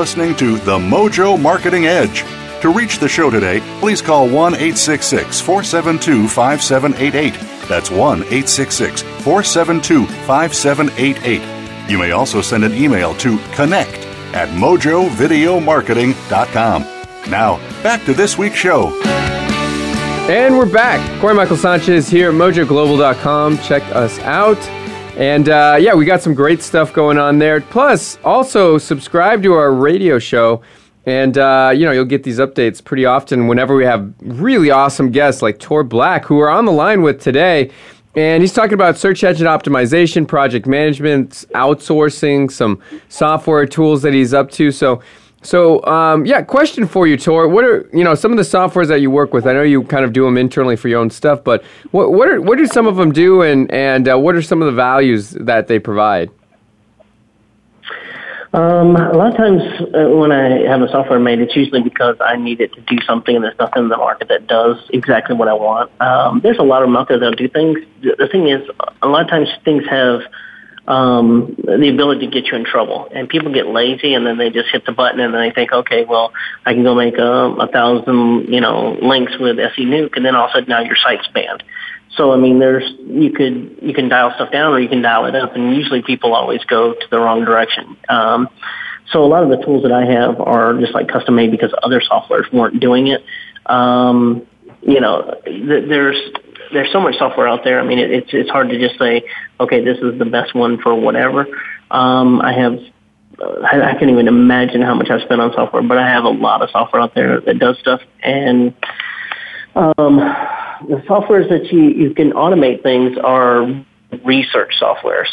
listening to The Mojo Marketing Edge. To reach the show today, please call 1 866 472 5788. That's 1 866 472 5788. You may also send an email to connect at mojovideomarketing.com. Now, back to this week's show. And we're back. Corey Michael Sanchez here at mojoglobal.com. Check us out. And uh, yeah, we got some great stuff going on there. Plus, also subscribe to our radio show. And, uh, you know, you'll get these updates pretty often whenever we have really awesome guests like Tor Black, who we're on the line with today. And he's talking about search engine optimization, project management, outsourcing, some software tools that he's up to. So, so um, yeah, question for you, Tor. What are you know some of the softwares that you work with? I know you kind of do them internally for your own stuff, but what what are what do some of them do, and and uh, what are some of the values that they provide? Um, a lot of times uh, when I have a software made, it's usually because I need it to do something and there's nothing in the market that does exactly what I want. Um, there's a lot of them out there that'll do things. The thing is, a lot of times things have um, the ability to get you in trouble. And people get lazy and then they just hit the button and then they think, okay, well, I can go make a, a thousand, you know, links with SENuke and then all of a sudden now your site's banned. So I mean, there's you could you can dial stuff down or you can dial it up, and usually people always go to the wrong direction. Um, so a lot of the tools that I have are just like custom made because other softwares weren't doing it. Um, you know, th- there's there's so much software out there. I mean, it, it's it's hard to just say, okay, this is the best one for whatever. Um, I have uh, I, can't even imagine how much I've spent on software, but I have a lot of software out there that does stuff and um, the softwares that you, you can automate things are research softwares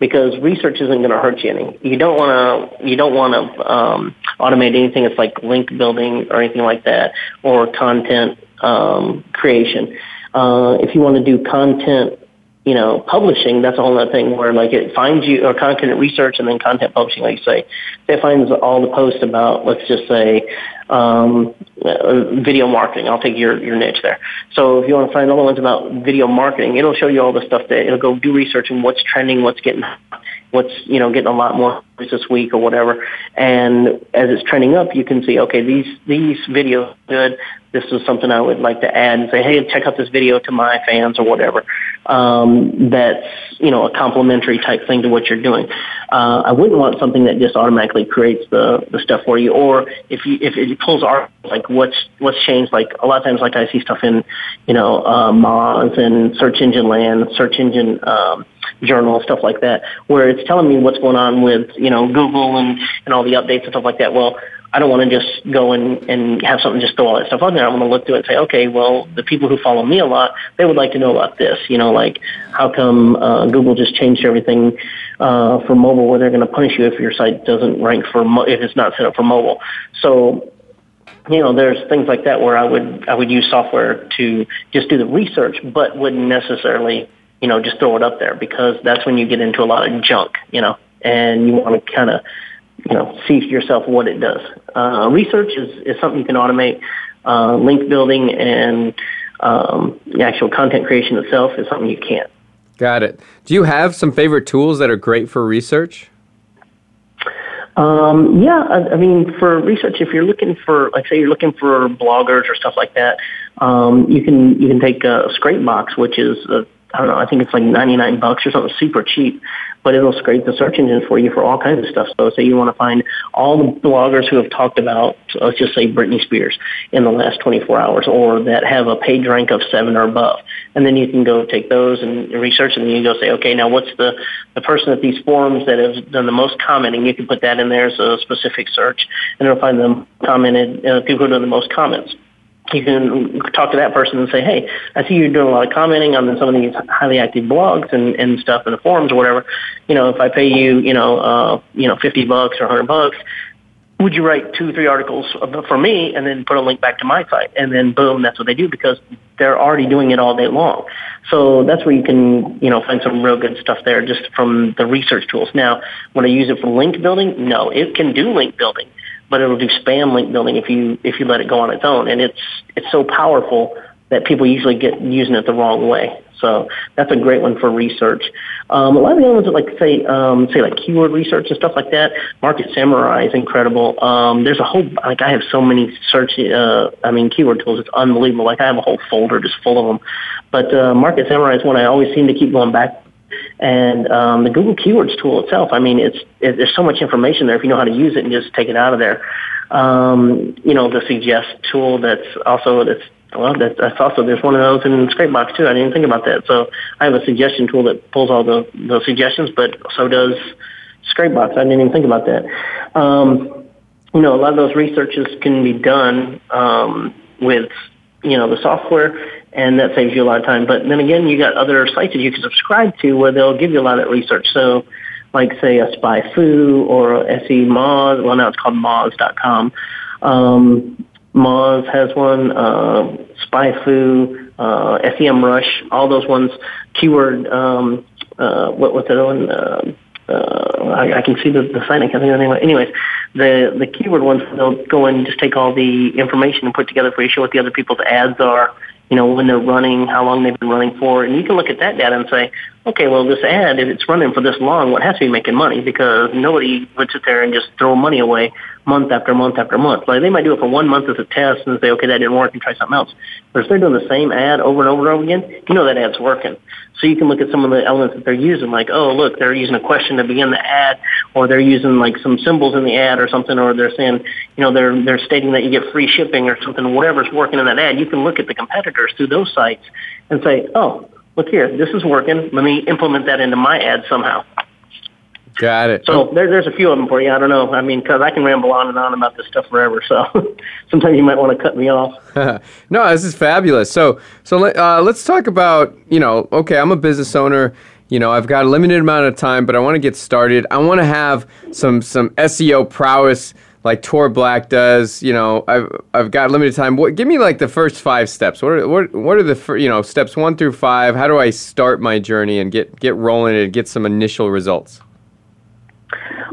because research isn't going to hurt you any. You don't want to you don't want to um, automate anything that's like link building or anything like that or content um, creation. Uh, if you want to do content you know, publishing, that's a whole other thing where like it finds you, or content research and then content publishing, like you say, it finds all the posts about, let's just say, um, uh, video marketing. I'll take your, your niche there. So if you want to find all the ones about video marketing, it'll show you all the stuff that it'll go do research and what's trending, what's getting, what's you know getting a lot more this week or whatever. And as it's trending up, you can see okay these these videos good. This is something I would like to add and say, hey, check out this video to my fans or whatever. Um, that's you know a complimentary type thing to what you're doing. Uh, I wouldn't want something that just automatically creates the the stuff for you, or if you if it pulls art like what's what's changed. Like a lot of times, like I see stuff in you know uh, Moz and Search Engine Land, Search Engine. Um, journal, stuff like that, where it's telling me what's going on with, you know, Google and, and all the updates and stuff like that. Well, I don't want to just go and, and have something just throw all that stuff on there. I want to look through it and say, okay, well, the people who follow me a lot, they would like to know about this. You know, like how come uh, Google just changed everything uh, for mobile where they're going to punish you if your site doesn't rank for, mo- if it's not set up for mobile. So you know, there's things like that where I would I would use software to just do the research, but wouldn't necessarily you know, just throw it up there because that's when you get into a lot of junk, you know, and you want to kind of, you know, see for yourself what it does. Uh, research is, is something you can automate. Uh, link building and um, the actual content creation itself is something you can't. Got it. Do you have some favorite tools that are great for research? Um, yeah, I, I mean, for research, if you're looking for, like, say, you're looking for bloggers or stuff like that, um, you can you can take uh, Scrapebox, which is a I don't know, I think it's like 99 bucks or something super cheap, but it'll scrape the search engine for you for all kinds of stuff. So say you want to find all the bloggers who have talked about, let's just say Britney Spears in the last 24 hours or that have a page rank of seven or above. And then you can go take those and research and you go say, okay, now what's the, the person at these forums that has done the most commenting? You can put that in there as a specific search and it'll find them commented, uh, people who have done the most comments you can talk to that person and say, hey, I see you're doing a lot of commenting on some of these highly active blogs and, and stuff in the forums or whatever. You know, if I pay you, you know, uh, you know, 50 bucks or 100 bucks, would you write two, three articles for me and then put a link back to my site? And then boom, that's what they do because they're already doing it all day long. So that's where you can, you know, find some real good stuff there just from the research tools. Now, when I use it for link building, no, it can do link building but it'll do spam link building if you if you let it go on its own. And it's it's so powerful that people usually get using it the wrong way. So that's a great one for research. Um, a lot of the other ones, like say um, say like keyword research and stuff like that. Market Samurai is incredible. Um, there's a whole like I have so many search uh, I mean keyword tools. It's unbelievable. Like I have a whole folder just full of them. But uh, Market Samurai is one I always seem to keep going back and um, the Google Keywords tool itself, I mean, it's it, there's so much information there if you know how to use it and just take it out of there. Um, you know, the Suggest tool that's also that's well, that's, that's also there's one of those in Scrapebox too. I didn't think about that. So I have a suggestion tool that pulls all the the suggestions, but so does Scrapebox. I didn't even think about that. Um, you know, a lot of those researches can be done um, with you know the software and that saves you a lot of time. But then again, you got other sites that you can subscribe to where they'll give you a lot of research. So, like say a SpyFu or SEOmoz. Well, now it's called Moz.com. Um, Moz has one. Uh, SpyFu, uh, SEMrush, all those ones. Keyword. Um, uh, what what's that one? Uh, uh, I, I can see the, the site. I can't think of it anyway. Anyways, the the keyword ones they'll go and just take all the information and put together for you, show what the other people's ads are, you know, when they're running, how long they've been running for, and you can look at that data and say, okay, well, this ad, if it's running for this long, what well, has to be making money because nobody would sit there and just throw money away month after month after month. Like they might do it for one month as a test and say, okay, that didn't work and try something else. But if they're doing the same ad over and over and over again, you know that ad's working. So you can look at some of the elements that they're using, like, oh, look, they're using a question to begin the ad, or they're using like some symbols in the ad or something, or they're saying, you know, they're they're stating that you get free shipping or something. Whatever's working in that ad, you can look at the competitors through those sites and say, oh, look here, this is working. Let me implement that into my ad somehow. Got it. So there, there's a few of them for you. I don't know. I mean, because I can ramble on and on about this stuff forever. So sometimes you might want to cut me off. no, this is fabulous. So so let, uh, let's talk about you know. Okay, I'm a business owner. You know, I've got a limited amount of time, but I want to get started. I want to have some some SEO prowess like Tor Black does. You know, I've I've got limited time. What give me like the first five steps? What are what what are the you know steps one through five? How do I start my journey and get get rolling and get some initial results?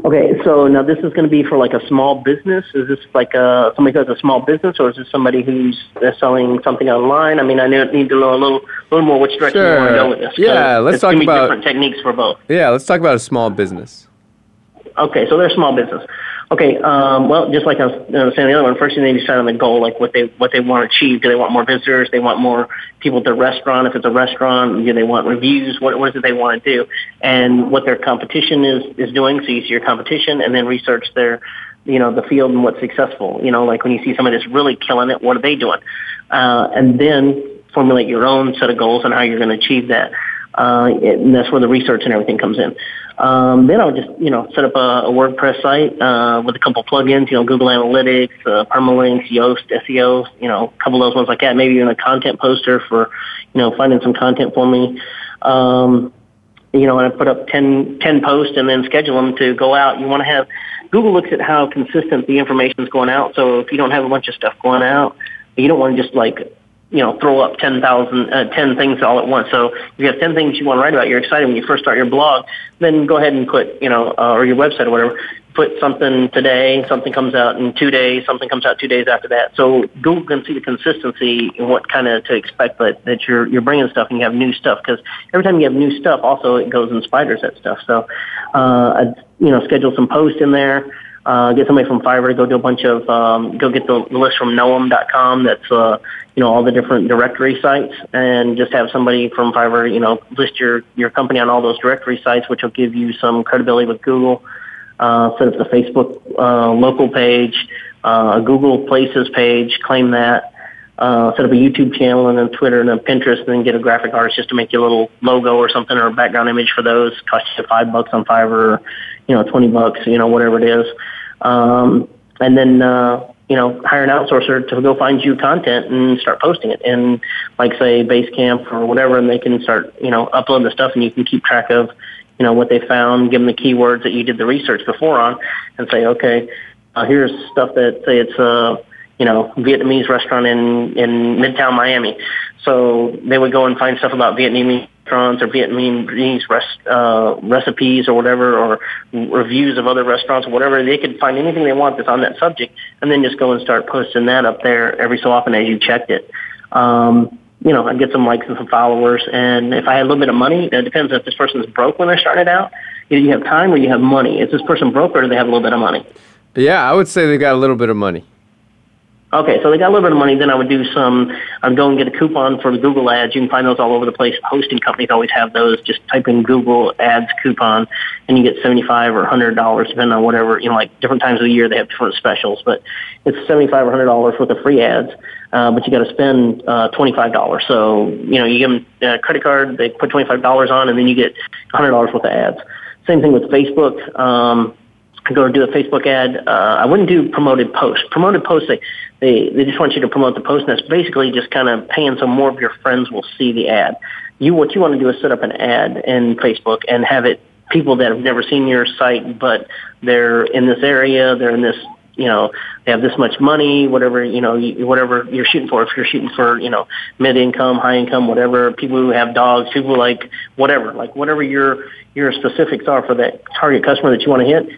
Okay, so now this is going to be for like a small business. Is this like a, somebody who has a small business, or is this somebody who's uh, selling something online? I mean, I need to know a little, little more which direction Sure. you want to go with this. Yeah, let's talk about- different techniques for both. Yeah, let's talk about a small business. Okay, so they're a small business. Okay, um, well, just like I was saying the other one, first you need to decide on the goal, like what they what they want to achieve. Do they want more visitors? They want more people at the restaurant. If it's a restaurant, do they want reviews? What what is it they want to do? And what their competition is is doing. So you see your competition, and then research their you know the field and what's successful. You know, like when you see somebody that's really killing it, what are they doing? Uh, and then formulate your own set of goals on how you're going to achieve that. Uh, and that's where the research and everything comes in. Um, then I would just, you know, set up a, a WordPress site uh, with a couple plugins, you know, Google Analytics, uh, Permalinks, Yoast, SEO, you know, a couple of those ones like that. Maybe even a content poster for, you know, finding some content for me. Um, you know, and I put up 10, 10 posts and then schedule them to go out. You want to have, Google looks at how consistent the information is going out. So if you don't have a bunch of stuff going out, you don't want to just like, you know, throw up 10,000, uh, 10 things all at once. So if you have 10 things you want to write about, you're excited when you first start your blog, then go ahead and put, you know, uh, or your website or whatever, put something today, something comes out in two days, something comes out two days after that. So Google can see the consistency and what kind of to expect, but that you're, you're bringing stuff and you have new stuff because every time you have new stuff, also it goes and spiders that stuff. So, uh, I'd, you know, schedule some posts in there. Uh, get somebody from Fiverr to go do a bunch of, um, go get the list from Noam.com. That's, uh, you know, all the different directory sites and just have somebody from Fiverr, you know, list your, your company on all those directory sites, which will give you some credibility with Google. Uh, set up the Facebook, uh, local page, uh, a Google Places page, claim that. Uh, set up a YouTube channel and then Twitter and then Pinterest and then get a graphic artist just to make you a little logo or something or a background image for those. Cost you five bucks on Fiverr you know, 20 bucks, you know, whatever it is. Um, and then, uh, you know, hire an outsourcer to go find you content and start posting it in, like, say, Basecamp or whatever, and they can start, you know, upload the stuff and you can keep track of, you know, what they found, give them the keywords that you did the research before on, and say, okay, uh, here's stuff that, say, it's a, you know, Vietnamese restaurant in, in Midtown Miami. So they would go and find stuff about Vietnamese restaurants or Vietnamese rest, uh, recipes or whatever, or reviews of other restaurants or whatever. They could find anything they want that's on that subject, and then just go and start posting that up there every so often as you checked it. Um, you know, I'd get some likes and some followers, and if I had a little bit of money, it depends if this person's broke when they're starting out. Either you have time or you have money. Is this person broke or do they have a little bit of money? Yeah, I would say they got a little bit of money. Okay, so they got a little bit of money. Then I would do some. I'd go and get a coupon for the Google ads. You can find those all over the place. Hosting companies always have those. Just type in Google ads coupon, and you get seventy-five or hundred dollars, depending on whatever. You know, like different times of the year they have different specials, but it's seventy-five or hundred dollars worth of free ads. Uh, but you got to spend uh, twenty-five dollars. So you know, you give them a credit card, they put twenty-five dollars on, and then you get hundred dollars worth of ads. Same thing with Facebook. Um, go do a Facebook ad. Uh, I wouldn't do promoted posts. Promoted posts, they, they, they just want you to promote the post, and that's basically just kind of paying so more of your friends will see the ad. You, what you want to do is set up an ad in Facebook and have it people that have never seen your site, but they're in this area, they're in this, you know, they have this much money, whatever, you know, you, whatever you're shooting for. If you're shooting for, you know, mid income, high income, whatever, people who have dogs, people like whatever, like whatever your your specifics are for that target customer that you want to hit,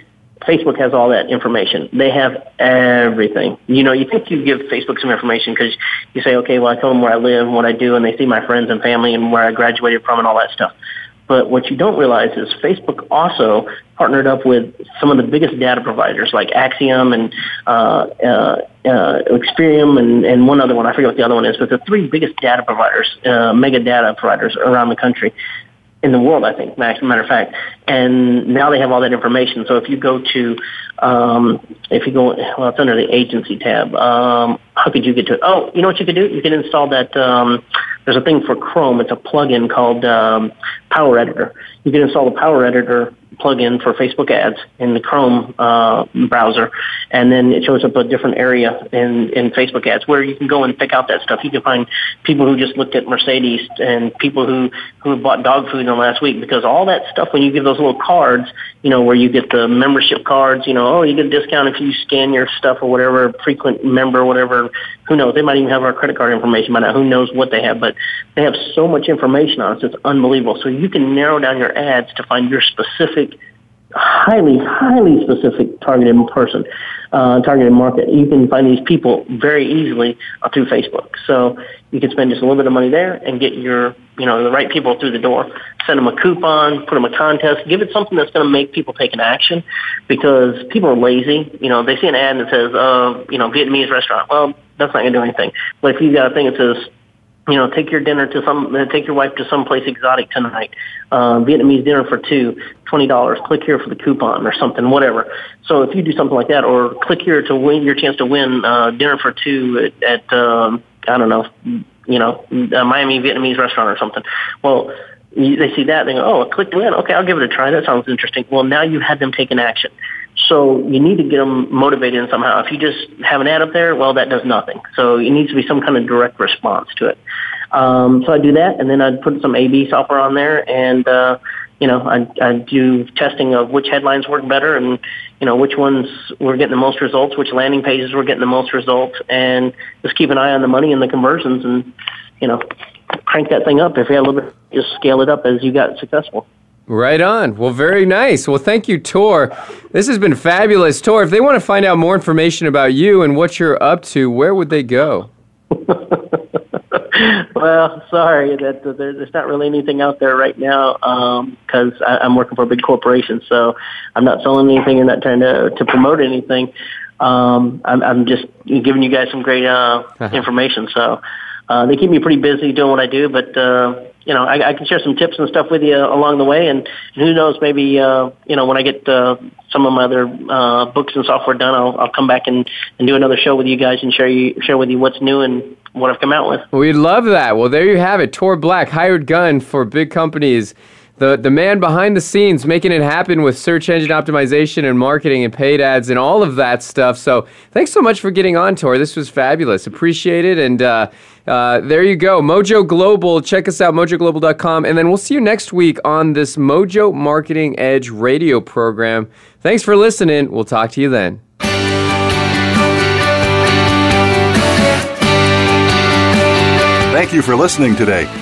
Facebook has all that information. They have everything. You know, you think you give Facebook some information because you say, okay, well, I tell them where I live and what I do, and they see my friends and family and where I graduated from and all that stuff. But what you don't realize is Facebook also partnered up with some of the biggest data providers like Acxiom and uh, uh, uh, Experian and, and one other one. I forget what the other one is, but the three biggest data providers, uh, mega data providers around the country in the world, I think, Max, matter of fact. And now they have all that information. So if you go to, um, if you go, well, it's under the agency tab. Um, how could you get to it? Oh, you know what you could do? You can install that. Um, there's a thing for Chrome. It's a plugin called um, Power Editor. You can install the Power Editor plugin for Facebook ads in the Chrome uh, browser, and then it shows up a different area in, in Facebook ads where you can go and pick out that stuff. You can find people who just looked at Mercedes and people who who bought dog food in the last week because all that stuff when you give those little cards, you know, where you get the membership cards, you know, oh, you get a discount if you scan your stuff or whatever, frequent member, whatever. Who knows? They might even have our credit card information by now. Who knows what they have? But they have so much information on us. It's unbelievable. So you can narrow down your ads to find your specific highly, highly specific targeted person, uh, targeted market. You can find these people very easily through Facebook. So you can spend just a little bit of money there and get your, you know, the right people through the door. Send them a coupon, put them a contest, give it something that's going to make people take an action because people are lazy. You know, they see an ad that says, uh, you know, Vietnamese restaurant. Well, that's not going to do anything. But if you got a thing that says, you know, take your dinner to some, uh, take your wife to some place exotic tonight. Uh, Vietnamese dinner for two, twenty dollars. Click here for the coupon or something, whatever. So if you do something like that, or click here to win your chance to win uh, dinner for two at, at um, I don't know, you know, a Miami Vietnamese restaurant or something. Well, they see that, they go, oh, click to win. Okay, I'll give it a try. That sounds interesting. Well, now you had them take an action. So you need to get them motivated somehow. If you just have an ad up there, well, that does nothing. So it needs to be some kind of direct response to it. Um, so I do that, and then I'd put some A/B software on there, and uh, you know, I do testing of which headlines work better, and you know which ones were getting the most results, which landing pages were getting the most results, and just keep an eye on the money and the conversions, and you know, crank that thing up. If you have a little bit, just scale it up as you got successful. Right on. Well, very nice. Well, thank you, Tor. This has been fabulous. Tor, if they want to find out more information about you and what you're up to, where would they go? well, sorry that there's not really anything out there right now because um, I'm working for a big corporation, so I'm not selling anything and not trying to to promote anything. Um, I'm, I'm just giving you guys some great uh, information. So uh, they keep me pretty busy doing what I do, but uh, you know, I, I can share some tips and stuff with you along the way. And who knows, maybe, uh, you know, when I get uh, some of my other uh, books and software done, I'll, I'll come back and, and do another show with you guys and share you share with you what's new and what I've come out with. We'd love that. Well, there you have it. Tor Black, hired gun for big companies the the man behind the scenes making it happen with search engine optimization and marketing and paid ads and all of that stuff. So thanks so much for getting on, Tor. This was fabulous. Appreciate it. And uh, uh, there you go, Mojo Global. Check us out, mojoglobal.com, and then we'll see you next week on this Mojo Marketing Edge radio program. Thanks for listening. We'll talk to you then. Thank you for listening today.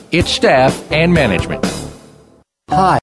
its staff, and management. Hi.